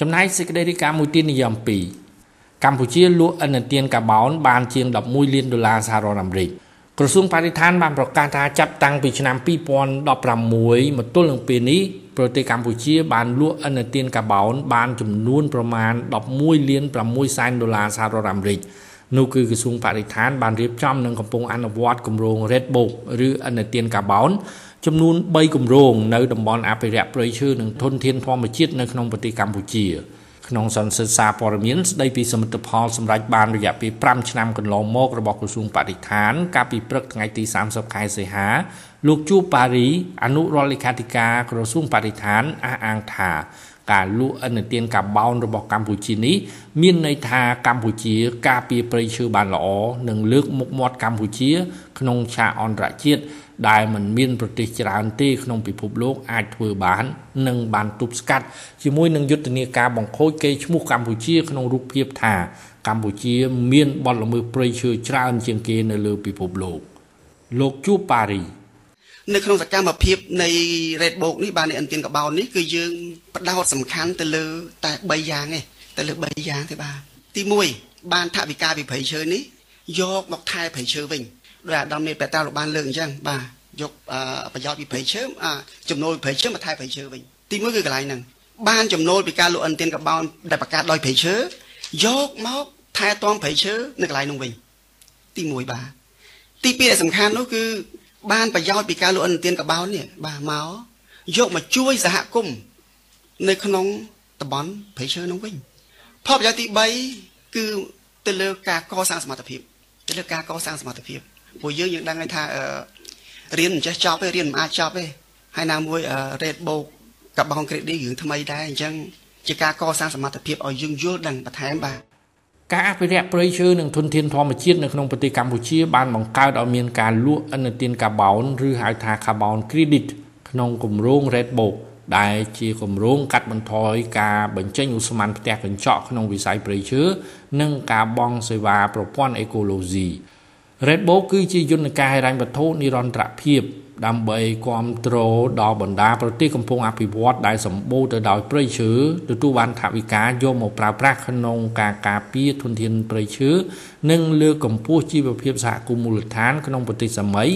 ចំណែកសេចក្តីរាយការណ៍មួយទៀតនិយម2កម្ពុជាលក់ឥណទានកាបូនបានជាង11លានដុល្លារសហរដ្ឋអាមេរិកក្រសួងបរិស្ថានបានប្រកាសថាចាប់តាំងពីឆ្នាំ2016មកទល់នឹងពេលនេះប្រទេសកម្ពុជាបានលក់ឥណទានកាបូនបានចំនួនប្រមាណ11លាន6សែនដុល្លារសហរដ្ឋអាមេរិកនោះគឺក្រសួងបរិស្ថានបានរៀបចំនិងកំពុងអនុវត្តគម្រោង Red Book ឬឥណទានកាបូន ចំនួន3គម្រោងនៅតំបន់អភិរក្សព្រៃឈើនិងធនធានធម្មជាតិនៅក្នុងប្រទេសកម្ពុជាក្នុងសន្និសីទសារព័ត៌មានស្ដីពីសមិទ្ធផលសម្រាប់បានរយៈពេល5ឆ្នាំកន្លងមករបស់ក្រសួងបរិស្ថាន កាលពីព្រឹកថ្ងៃទី30ខែសីហាលោកជួបប៉ារីអនុរដ្ឋលេខាធិការក្រសួងបរិស្ថានអះអាងថា ការលក់ឥណទានកាបោនរបស់កម្ពុជានេះមានន័យថាកម្ពុជាការពារព្រៃឈើបានល្អនិងលើកមុខមាត់កម្ពុជា ក្នុងឆាកអន្តរជាតិដែលមិនមានប្រទេសច្រើនទេក្នុងពិភពលោកអាចធ្វើបាន និងបានទប់ស្កាត់ជាមួយនឹងយុទ្ធនាការបង្ខូចកេរ្តិ៍ឈ្មោះកម្ពុជាក្នុងរូបភាពថាកម្ពុជាមានបទល្មើសព្រៃឈើច្រើនជាងគេនៅលើពិភពលោកលោកជួបប៉ារី នៅក្នុងសកម្មភាពនៃ Red Book នេះបាននៃអន្ទានកបោននេះគឺយើងបដោតសំខាន់ទៅលើ តែ3យ៉ាងទេទៅលើ3យ៉ាងទេបាទទី1បានថវិកាពីព្រៃឈើនេះយកមកថែព្រៃឈើវិញដោយអាដាមមេបេតាលោកបានលើកអញ្ចឹងបាទយកប្រយោជន៍ពីព្រៃឈើចំណូលព្រៃឈើមកថែព្រៃឈើវិញទី1គឺកន្លែងហ្នឹងបានចំណូលពីការលក់អន្ទានកបោនដែលបង្កើតដោយព្រៃឈើយកមកថែទាំព្រៃឈើនៅកន្លែងនោះវិញទី1បាទទី2ដែលសំខាន់នោះគឺ បានប្រយោជន៍ពីការលក់អន្ទានកបោននេះបាទមកយកមកជួយសហគមន៍នៅក្នុងតំបន់ព្រៃឈើនោះវិញផលប្រយោជន៍ទី3គឺទៅលើការកសាងសមត្ថភាពទៅលើការកសាងសមត្ថភាពព្រោះយើងយើងដឹងថារៀនមិនចេះចប់ទេរៀនមិនអាចចប់ទេហើយណាមួយ Red Book កាបង credit រឿងថ្មីដែរអញ្ចឹងជាការកសាងសមត្ថភាពឲ្យយើងយល់ដឹងបន្ថែមបាទ ការអភិរក្សព្រៃឈើនិងធនធានធម្មជាតិនៅក្នុងប្រទេសកម្ពុជាបានបង្កើតឲ្យមានការលក់ឥណទានកាបូនឬហៅថា carbon credit ក្នុងគម្រោង Red Book ដែលជាគម្រោងកាត់បន្ថយការបញ្ចេញឧស្ម័នផ្ទះកញ្ចក់ក្នុងវិស័យព្រៃឈើនិងការបង់សេវាប្រព័ន្ធអេកូឡូស៊ី Red Bull គឺជាយន្តការហិរញ្ញវត្ថុនិរន្តរភាព ដើម្បីគ្រប់គ្រងដល់បណ្ដាប្រទេសកំពុងអភិវឌ្ឍដែលសម្បូរទៅដោយព្រៃឈើទទួលបានថវិកាយកមកប្រើប្រាស់ក្នុងការការពារធនធានព្រៃឈើនិងលើកកម្ពស់ជីវភាពសហគមន៍មូលដ្ឋានក្នុងប្រទេសសម័យ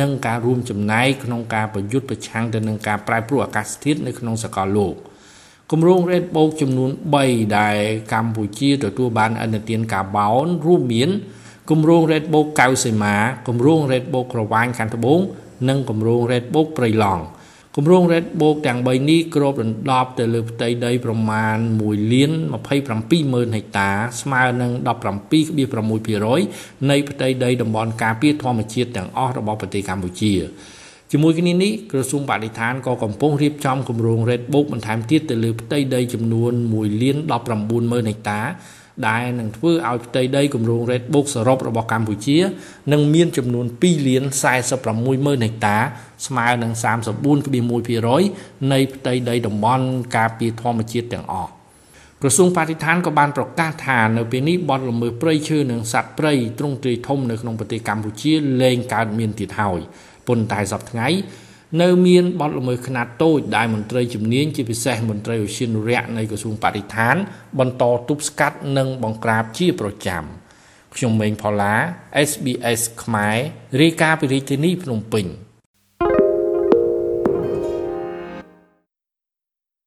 និងការរួមចំណែកក្នុងការប្រយុទ្ធប្រឆាំងទៅនឹងការប្រែប្រួលអាកាសធាតុនៅក្នុងសកលលោកគម្រោង Red Bull ចំនួន3ដែលកម្ពុជាទទួលបានអនុទានកាបូនរួមមាន គម្រោង Red Book កៅសីមាគម្រោង Red Book ក្រវាញខាងត្បូងនិងគម្រោង Red Book ព្រៃឡង់គម្រោង Red Book ទាំង3នេះគ្របដណ្ដប់ទៅលើផ្ទៃដីប្រមាណ1លាន27ម៉ឺនហិកតា ស្មើនឹង17.6%នៃផ្ទៃដីតំបន់ការពារធម្មជាតិទាំងអស់របស់ប្រទេសកម្ពុជាជាមួយគ្នានេះក្រសួងបរិស្ថានក៏កំពុងរៀបចំគម្រោង Red Book បន្ថែមទៀតទៅលើផ្ទៃដីចំនួន1លាន19ម៉ឺនហិកតា ដែលនឹងធ្វើឲ្យផ្ទៃដីគម្រោង Red Book សរុបរបស់កម្ពុជានឹងមានចំនួន2លាន46ម៉ឺនហិកតាស្មើនឹង34.1%នៃផ្ទៃដីតំបន់ការពារធម្មជាតិទាំងអស់ក្រសួងបរិស្ថានក៏បានប្រកាសថានៅពេលនេះបទល្មើសព្រៃឈើនិងសត្វព្រៃទ្រង់ទ្រាយធំនៅក្នុងប្រទេសកម្ពុជាលែងកើតមានទៀតហើយប៉ុន្តែសប្តាហ៍ថ្ងៃ នៅមានបទល្មើសខ្នាតតូចដែលមន្ត្រីជំនាញជាពិសេសមន្ត្រីឧស្សាហនុរៈនៃក្រសួងបរិស្ថាន បន្តទប់ស្កាត់និងបង្ក្រាបជាប្រចាំខ្ញុំម៉េងផល្លា SBS ខ្មែររាយការណ៍ពីរាជធានីភ្នំពេញ